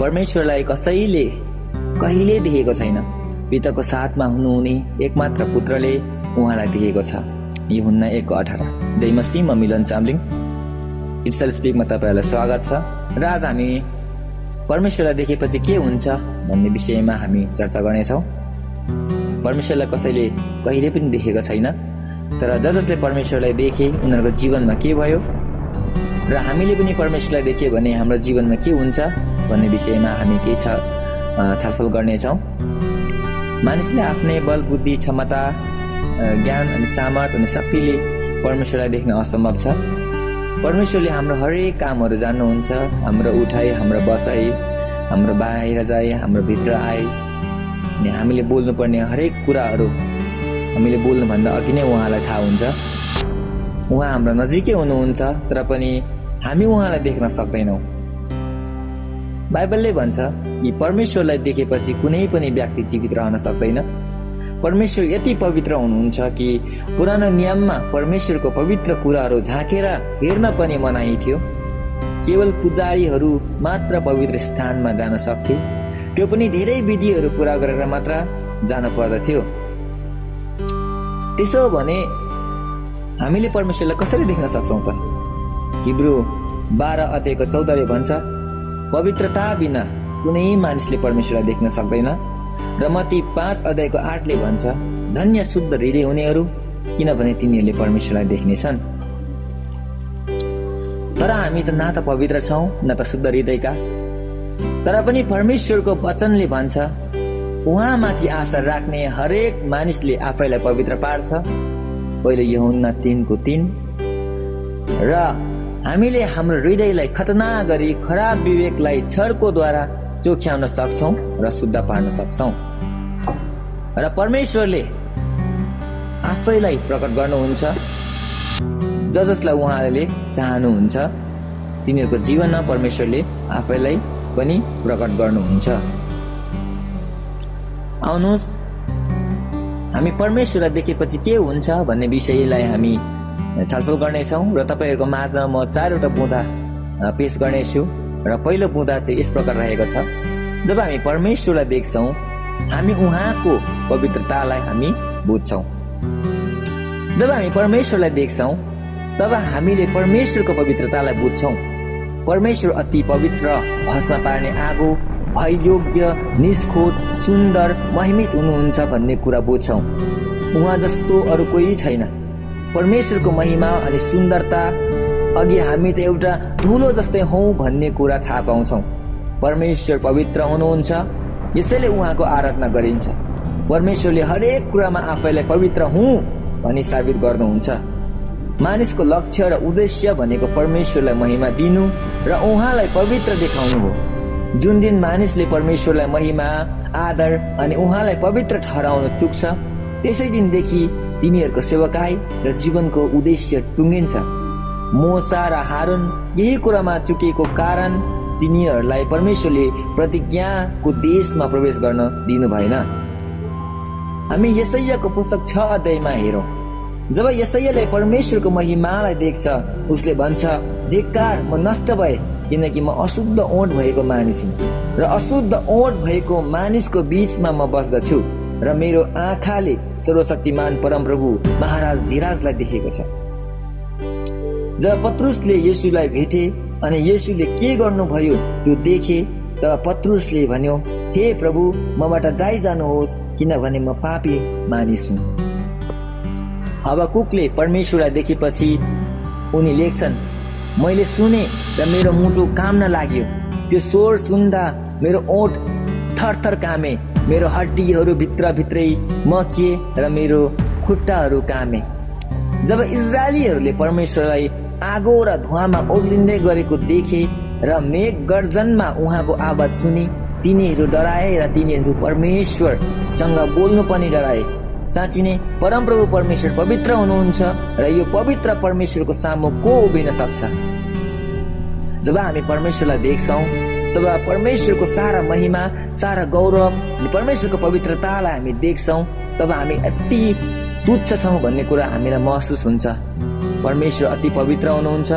परमेश्वरलाई कसैले कहिले देखेको छैन। पिताको साथमा हुनुहुने एकमात्र पुत्रले उहाँलाई देखेको छ। यो हुन्न एक अठार। जय मसी म मिलन चामलिङ। इट्सल स्पिकमा तपाईँहरूलाई स्वागत छ। र आज हामी परमेश्वरलाई देखेपछि के हुन्छ भन्ने विषयमा हामी चर्चा गर्नेछौँ। परमेश्वरलाई कसैले कहिले पनि देखेको छैन। तर ज जसले परमेश्वरलाई देखे उनीहरूको जीवनमा के भयो? र हामीले पनि परमेश्वरलाई देख्यो भने हाम्रो जीवनमा के हुन्छ भन्ने विषयमा हामी केही छ छलफल गर्नेछौँ। मानिसले आफ्नै बल बुद्धि क्षमता ज्ञान अनि सामर्थ अनि शक्तिले परमेश्वरलाई देख्न असम्भव छ। परमेश्वरले हाम्रो हरेक कामहरू जान्नुहुन्छ। हाम्रो उठाइ हाम्रो बसाइ हाम्रो बाहिर जाए हाम्रो भित्र आए। अनि हामीले बोल्नुपर्ने हरेक कुराहरू हामीले बोल्नुभन्दा अघि नै उहाँलाई थाहा हुन्छ। उहाँ हाम्रो नजिकै हुनुहुन्छ तर पनि हामी उहाँलाई देख्न सक्दैनौँ। बाइबलले भन्छ कि परमेश्वरलाई देखेपछि कुनै पनि व्यक्ति जीवित रहन सक्दैन। परमेश्वर यति पवित्र हुनुहुन्छ कि पुरानो नियममा परमेश्वरको पवित्र कुराहरू झाँकेर हेर्न पनि मनाइ थियो। केवल पुजारीहरू मात्र पवित्र स्थानमा जान सक्थे। त्यो पनि धेरै विधिहरू पुरा गरेर मात्र जान पर्दथ्यो। त्यसो भने हामीले परमेश्वरलाई कसरी देख्न सक्छौँ त? हिब्रू बाह्र अध्यायको चौधले भन्छ पवित्रता बिना कुनै मानिसले परमेश्वरलाई देख्न सक्दैन। र मती पाँच अध्यायको आठले भन्छ धन्य शुद्ध हृदय हुनेहरू किनभने तिनीहरूले परमेश्वरलाई देख्नेछन् तर हामी त न त पवित्र छौँ न त शुद्ध हृदयका। तर पनि परमेश्वरको वचनले भन्छ उहाँमाथि आशा राख्ने हरेक मानिसले आफैलाई पवित्र पार्छ। पहिले यहुन्ना तिनको तिन। र हामीले हाम्रो हृदयलाई खतना गरी खराब विवेकलाई छड्कोद्वारा चोख्याउन सक्छौ र शुद्ध पार्न सक्छौ। र परमेश्वरले आफैलाई प्रकट गर्नुहुन्छ। ज जसलाई उहाँले चाहनुहुन्छ तिनीहरूको जीवनमा परमेश्वरले आफैलाई पनि प्रकट गर्नुहुन्छ। आउनुहोस्। हामी परमेश्वरलाई देखेपछि के हुन्छ भन्ने विषयलाई हामी छलफल गर्नेछौँ र तपाईँहरूको माझमा म चारवटा बुँदा पेश गर्नेछु र पहिलो बुँदा चाहिँ यस प्रकार रहेको छ। जब हामी परमेश्वरलाई देख्छौँ हामी उहाँको पवित्रतालाई हामी बुझ्छौँ। जब हामी परमेश्वरलाई देख्छौँ तब हामीले परमेश्वरको पवित्रतालाई बुझ्छौँ। परमेश्वर अति पवित्र भस्म पार्ने आगो भययोग्य निष्खोट सुन्दर महिमित हुनुहुन्छ भन्ने कुरा बुझ्छौँ। उहाँ जस्तो अरू कोही छैन। परमेश्वरको महिमा अनि सुन्दरता अघि हामी त एउटा धुलो जस्तै हौ भन्ने कुरा थाहा पाउँछौँ। परमेश्वर पवित्र हुनुहुन्छ यसैले उहाँको आराधना गरिन्छ। परमेश्वरले हरेक कुरामा आफैलाई पवित्र हुँ भनी साबित गर्नुहुन्छ। मानिसको लक्ष्य र उद्देश्य भनेको परमेश्वरलाई महिमा दिनु र उहाँलाई पवित्र देखाउनु हो। जुन दिन मानिसले परमेश्वरलाई महिमा आदर अनि उहाँलाई पवित्र ठहराउन चुक्छ त्यसै दिनदेखि तिनीहरूको सेवकाई र जीवनको उद्देश्य टुङ्गिन्छ। मोसा र हारुन यही कुरामा चुकेको कारण तिनीहरूलाई परमेश्वरले प्रतिज्ञाको देशमा प्रवेश गर्न दिनु भएन। हामी यसैयाको पुस्तक छ अध्यायमा हेरौँ। जब यसैयाले परमेश्वरको महिमालाई देख्छ उसले भन्छ धिक्कार म नष्ट भए किनकि म अशुद्ध ओठ भएको मानिस हुँ र अशुद्ध ओठ भएको मानिसको बीचमा म बस्दछु र मेरो आँखाले सर्वशक्तिमान परमप्रभु महाराज धीराजलाई देखेको छ। जब पत्रुसले यसुलाई भेटे अनि यसुले के गर्नुभयो त्यो देखे तब पत्रुसले भन्यो हे प्रभु मबाट जाइ जानुहोस् किनभने म पापी मानिस हुँ अब कुकले परमेश्वरलाई देखेपछि उनी लेख्छन् मैले सुने र मेरो मुटु काम्न लाग्यो। त्यो स्वर सुन्दा मेरो ओठ थरथर कामे मेरो हड्डीहरू भित्रभित्रै मकिए र मेरो खुट्टाहरू कामे। जब इजरायलीहरूले परमेश्वरलाई आगो र धुवामा ओर्लिँदै गरेको देखे र मेघ गर्जनमा उहाँको आवाज सुने तिनीहरू डराए र तिनीहरू परमेश्वरसँग बोल्नु पनि डराए। साँच्ची नै परमप्रभु परमेश्वर पवित्र हुनुहुन्छ र यो पवित्र परमेश्वरको सामु को उभिन सक्छ? जब हामी परमेश्वरलाई देख्छौँ तब परमेश्वरको सारा महिमा सारा गौरव परमेश्वरको पवित्रतालाई हामी देख्छौँ तब हामी यति तुच्छ छौँ भन्ने कुरा हामीलाई महसुस हुन्छ। परमेश्वर अति पवित्र हुनुहुन्छ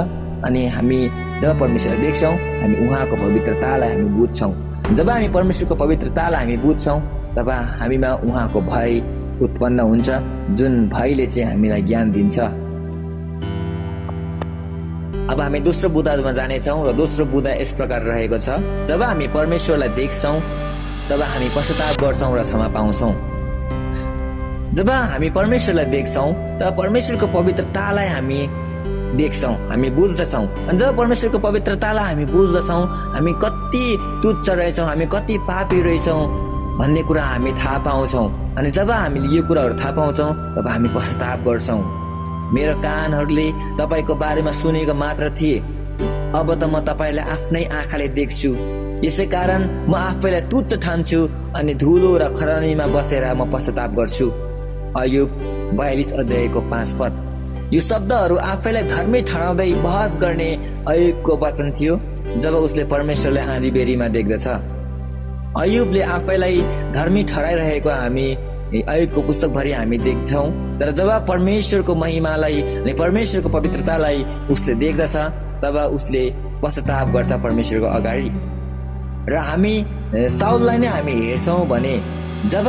अनि हामी जब परमेश्वरलाई देख्छौँ हामी उहाँको पवित्रतालाई हामी बुझ्छौँ। जब हामी परमेश्वरको पवित्रतालाई हामी बुझ्छौँ तब हामीमा उहाँको भय उत्पन्न हुन्छ जुन भयले चाहिँ हामीलाई ज्ञान दिन्छ। अब हामी दोस्रो बुदामा जानेछौँ र दोस्रो बुदा यस प्रकार रहेको छ। जब हामी परमेश्वरलाई देख्छौँ तब हामी पश्चाताप गर्छौँ र क्षमा पाउँछौँ। जब हामी परमेश्वरलाई देख्छौँ तब परमेश्वरको पवित्रतालाई हामी देख्छौँ हामी बुझ्दछौँ। अनि जब परमेश्वरको पवित्रतालाई हामी बुझ्दछौँ हामी कति तुच्छ रहेछौँ हामी कति पापी रहेछौँ भन्ने कुरा हामी थाहा पाउँछौँ अनि जब हामीले यो कुराहरू थाहा पाउँछौँ तब हामी पश्चाताप गर्छौँ। मेरो कानहरूले तपाईँको बारेमा सुनेको मात्र थिए। अब त म तपाईँलाई आफ्नै आँखाले देख्छु। यसै कारण म आफैलाई तुच्छ ठान्छु अनि धुलो र खरानीमा बसेर म पश्चाताप गर्छु। अयुब बयालिस अध्यायको पाँच पद। यो शब्दहरू आफैलाई धर्मी ठहराउँदै बहस गर्ने अयुबको वचन थियो जब उसले परमेश्वरलाई आँधी बेरीमा देख्दछ। अयुबले आफैलाई धर्मी ठहराइरहेको हामी अयुबको पुस्तकभरि हामी देख्छौँ। तर जब परमेश्वरको महिमालाई अनि परमेश्वरको पवित्रतालाई उसले देख्दछ तब उसले पश्चाताप गर्छ परमेश्वरको अगाडि। र हामी साउललाई नै हामी हेर्छौँ भने जब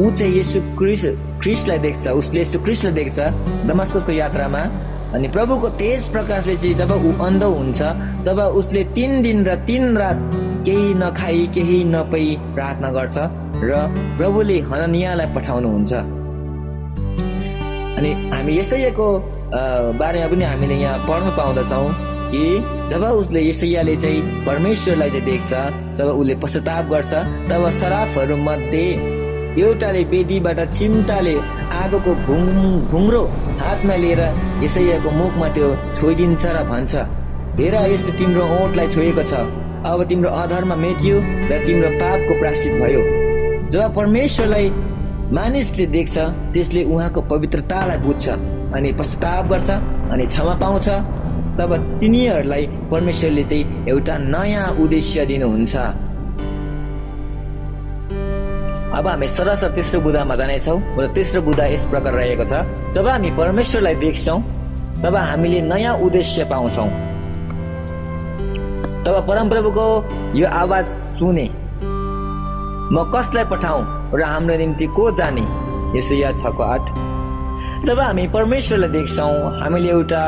ऊ चाहिँ यसु क्रिस क्रिस्टलाई देख्छ उसले यसु क्रिस्टलाई देख्छ दमास्कसको यात्रामा अनि प्रभुको तेज प्रकाशले चाहिँ जब ऊ अन्ध हुन्छ तब उसले तिन दिन र तिन रात केही नखाई केही नपई प्रार्थना गर्छ र प्रभुले हननियालाई पठाउनुहुन्छ। अनि हामी यसैको बारेमा पनि हामीले यहाँ पढ्न पाउँदछौँ कि जब उसले यसैयाले चाहिँ परमेश्वरलाई चाहिँ देख्छ तब उसले पश्चाताप गर्छ तब सराफहरू मध्ये एउटाले बेदीबाट चिम्टाले आगोको भुङ भुङ्रो हातमा लिएर यसैयाको मुखमा त्यो छोइदिन्छ र भन्छ हेर यस्तो तिम्रो ओठलाई छोएको छ। अब तिम्रो अधर्म मेटियो र तिम्रो पापको प्राश्चित भयो। जब परमेश्वरलाई मानिसले देख्छ त्यसले उहाँको पवित्रतालाई बुझ्छ अनि पश्चाताप गर्छ अनि क्षमा पाउँछ। तब तिनीहरूलाई परमेश्वरले चाहिँ एउटा नयाँ उद्देश्य दिनुहुन्छ। अब हामी सरस तेस्रो बुदामा जानेछौँ र तेस्रो बुदा यस प्रकार रहेको छ। जब हामी परमेश्वरलाई देख्छौँ तब हामीले नयाँ उद्देश्य पाउँछौँ। तब परमप्रभुको यो आवाज सुने। म कसलाई पठाउँ र हाम्रो निम्ति को जाने? यसो या छको आठ। जब हामी परमेश्वरलाई देख्छौँ हामीले एउटा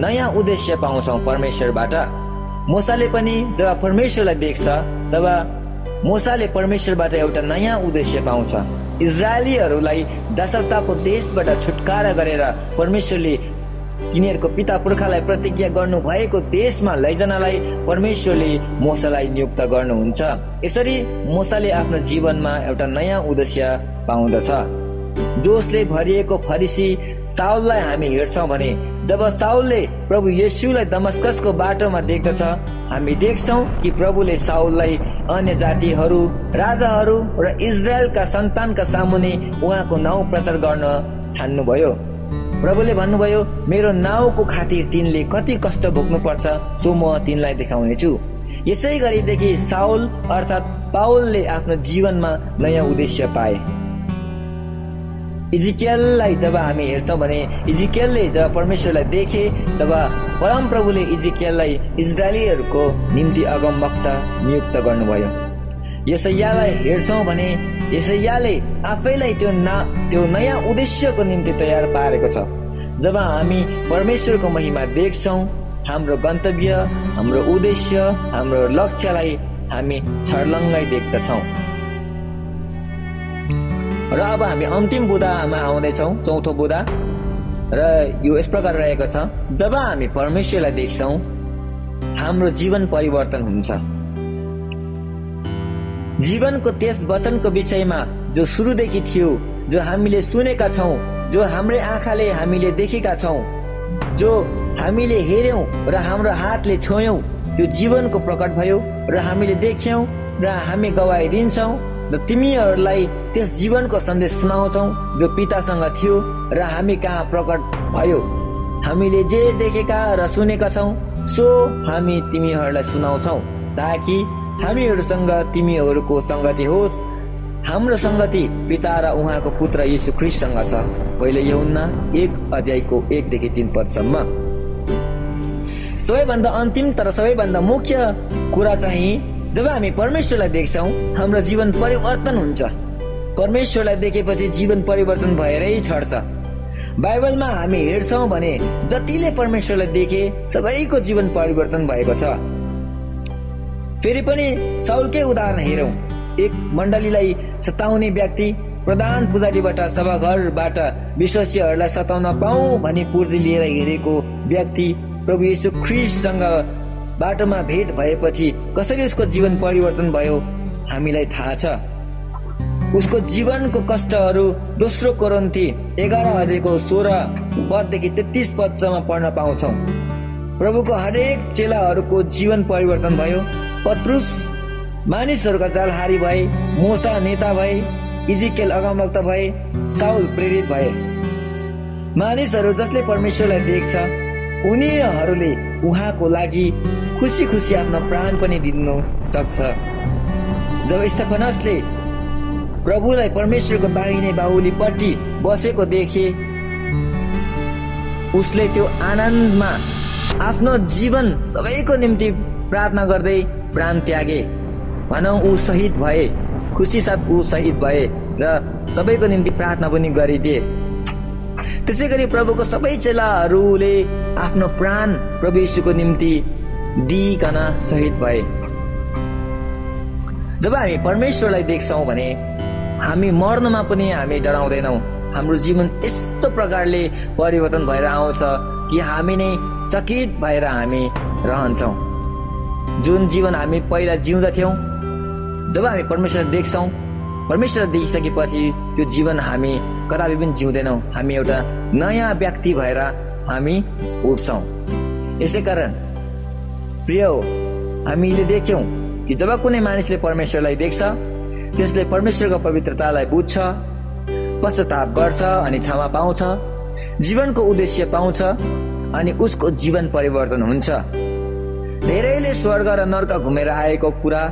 नयाँ उद्देश्य पाउँछौँ परमेश्वरबाट। मोसाले पनि जब परमेश्वरलाई देख्छ तब मोसाले परमेश्वरबाट एउटा नयाँ उद्देश्य पाउँछ। इजरायलीहरूलाई दशकताको देशबाट छुटकारा गरेर परमेश्वरले तिनीहरूको पिता पुर्खालाई प्रतिज्ञा गर्नु भएको देशमा लैजनालाई परमेश्वरले मोसालाई नियुक्त गर्नुहुन्छ। यसरी मोसाले आफ्नो जीवनमा एउटा नयाँ उद्देश्य पाउँदछ। जोसले भरिएको फरिसी साउललाई हामी हेर्छौँ भने जब साउलले प्रभु येसुलाई दमस्कसको बाटोमा देख्दछ हामी देख्छौँ कि प्रभुले साउललाई अन्य जातिहरू राजाहरू र इजरायलका सन्तानका सामुने उहाँको नाउँ प्रचार गर्न छान्नुभयो। प्रभुले भन्नुभयो मेरो नाउँको खातिर तिनले कति कष्ट भोग्नु पर्छ सो म तिनलाई देखाउनेछु। यसै गरिदेखि साउल अर्थात् पाउलले आफ्नो जीवनमा नयाँ उद्देश्य पाए। इजिकेललाई जब हामी हेर्छौँ भने इजिकेलले जब परमेश्वरलाई देखे तब परम प्रभुले इजिकेललाई इजरायलीहरूको निम्ति अगम वक्ता नियुक्त गर्नुभयो। यसैयालाई हेर्छौँ भने यसैयाले आफैलाई त्यो ना त्यो नयाँ उद्देश्यको निम्ति तयार पारेको छ। जब हामी परमेश्वरको महिमा देख्छौँ हाम्रो गन्तव्य हाम्रो उद्देश्य हाम्रो लक्ष्यलाई हामी छर्लङ्गै देख्दछौँ। र अब हामी अन्तिम बुदामा आउँदैछौँ चौथो बुदा। र यो यस प्रकार रहेको छ जब हामी परमेश्वरलाई देख्छौँ हाम्रो जीवन परिवर्तन हुन्छ। जीवनको त्यस वचनको विषयमा जो सुरुदेखि थियो जो हामीले सुनेका छौँ जो हाम्रै आँखाले हामीले देखेका छौँ जो हामीले हेर्यौँ र हाम्रो हातले छोयौँ त्यो जीवनको प्रकट भयो र हामीले देख्यौँ र हामी गवाई दिन्छौँ र तिमीहरूलाई त्यस जीवनको सन्देश सुनाउँछौ जो पितासँग थियो र हामी कहाँ प्रकट भयो। हामीले जे देखेका र सुनेका छौ सो हामी तिमीहरूलाई सुनाउँछौ ताकि हामीहरूसँग तिमीहरूको सङ्गति होस्। हाम्रो सङ्गति पिता र उहाँको पुत्र यीशु ख्रिससँग छ। पहिले यौना एक अध्यायको एकदेखि तिन पदसम्म। सबैभन्दा अन्तिम तर सबैभन्दा मुख्य कुरा चाहिँ जब हामी परमेश्वरलाई देख्छौँ हाम्रो जीवन परिवर्तन हुन्छ। परमेश्वरलाई देखेपछि जीवन परिवर्तन भएरै छड्छ बाइबलमा हामी हेर्छौँ भने जतिले परमेश्वरलाई देखे सबैको जीवन परिवर्तन भएको छ। फेरि पनि साउलकै उदाहरण हेरौँ। एक मण्डलीलाई सताउने व्यक्ति प्रधान पुजारीबाट सभाघरबाट विश्वसीयहरूलाई सताउन पाऊ भनी पुर्जी लिएर हिँडेको व्यक्ति प्रभु यीशु ख्रिससँग बाटोमा भेट भएपछि कसरी उसको जीवन परिवर्तन भयो हामीलाई थाहा छ। उसको जीवनको कष्टहरू दोस्रो कोरन्ती एघार अध्ययको सोह्र पददेखि तेत्तिस पदसम्म पढ्न पाउँछौ। प्रभुको हरेक चेलाहरूको जीवन परिवर्तन भयो। पत्रुस मानिसहरूका जालहारी भए मोसा नेता भए इजिकेल अगमवक्ता भए साउल प्रेरित भए। मानिसहरू जसले परमेश्वरलाई देख्छ उनीहरूले उहाँको लागि खुसी खुसी आफ्नो प्राण पनि दिनु सक्छ। जब स्टेफनसले प्रभुलाई परमेश्वरको दाहिने बाहुलीपट्टि बसेको देखे उसले त्यो आनन्दमा आफ्नो जीवन सबैको निम्ति प्रार्थना गर्दै प्राण त्यागे भनौँ ऊ शहीद भए। खुसी साथ ऊ शहीद भए र सबैको निम्ति प्रार्थना पनि गरिदिए। त्यसै गरी प्रभुको सबै चेलाहरूले आफ्नो प्राण प्रभु यीशुको निम्ति दिइकन शहीद भए। जब हामी परमेश्वरलाई देख्छौँ भने हामी मर्नमा पनि हामी डराउँदैनौँ। हाम्रो जीवन यस्तो प्रकारले परिवर्तन भएर आउँछ कि हामी नै चकित भएर हामी रहन्छौँ। जुन जीवन हामी पहिला जिउँदथ्यौँ जब हामी परमेश्वर देख्छौँ परमेश्वर देखिसकेपछि त्यो जीवन हामी कदापि पनि जिउँदैनौँ। हामी एउटा नयाँ व्यक्ति भएर हामी उठ्छौँ। यसै कारण प्रिय हो हामीले देख्यौँ कि जब कुनै मानिसले परमेश्वरलाई देख्छ त्यसले परमेश्वरको पवित्रतालाई बुझ्छ पश्चाताप गर्छ अनि क्षमा पाउँछ जीवनको उद्देश्य पाउँछ अनि उसको जीवन परिवर्तन हुन्छ। धेरैले स्वर्ग र नर्क घुमेर आएको कुरा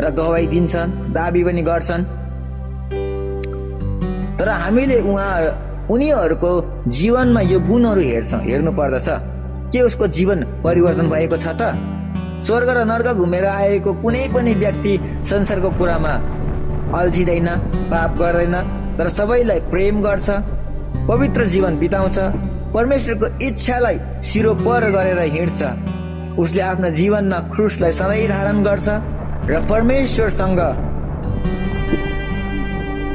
र गवाई दिन्छन् दाबी पनि गर्छन्। तर हामीले उहाँ उनीहरूको जीवनमा यो गुणहरू हेर्छ हेर्नु पर्दछ के उसको जीवन परिवर्तन भएको छ त? स्वर्ग र नर्क घुमेर आएको कुनै पनि व्यक्ति संसारको कुरामा अल्झिँदैन पाप गर्दैन तर सबैलाई प्रेम गर्छ पवित्र जीवन बिताउँछ परमेश्वरको इच्छालाई सिरो पर गरेर हिँड्छ। उसले आफ्नो जीवनमा क्रुसलाई सधैँ धारण गर्छ र परमेश्वरसँग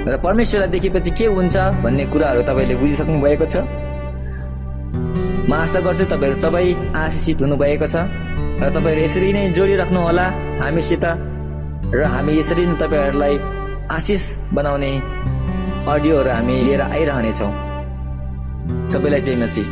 र परमेश्वरलाई देखेपछि के हुन्छ भन्ने कुराहरू तपाईँले बुझिसक्नु भएको छ? म आशा गर्छु तपाईँहरू सबै आशिषित हुनुभएको छ र तपाईँहरू यसरी नै जोडिराख्नु होला हामीसित र हामी यसरी नै तपाईँहरूलाई आशिष बनाउने अडियोहरू हामी लिएर आइरहनेछौँ। सबैलाई जय मसी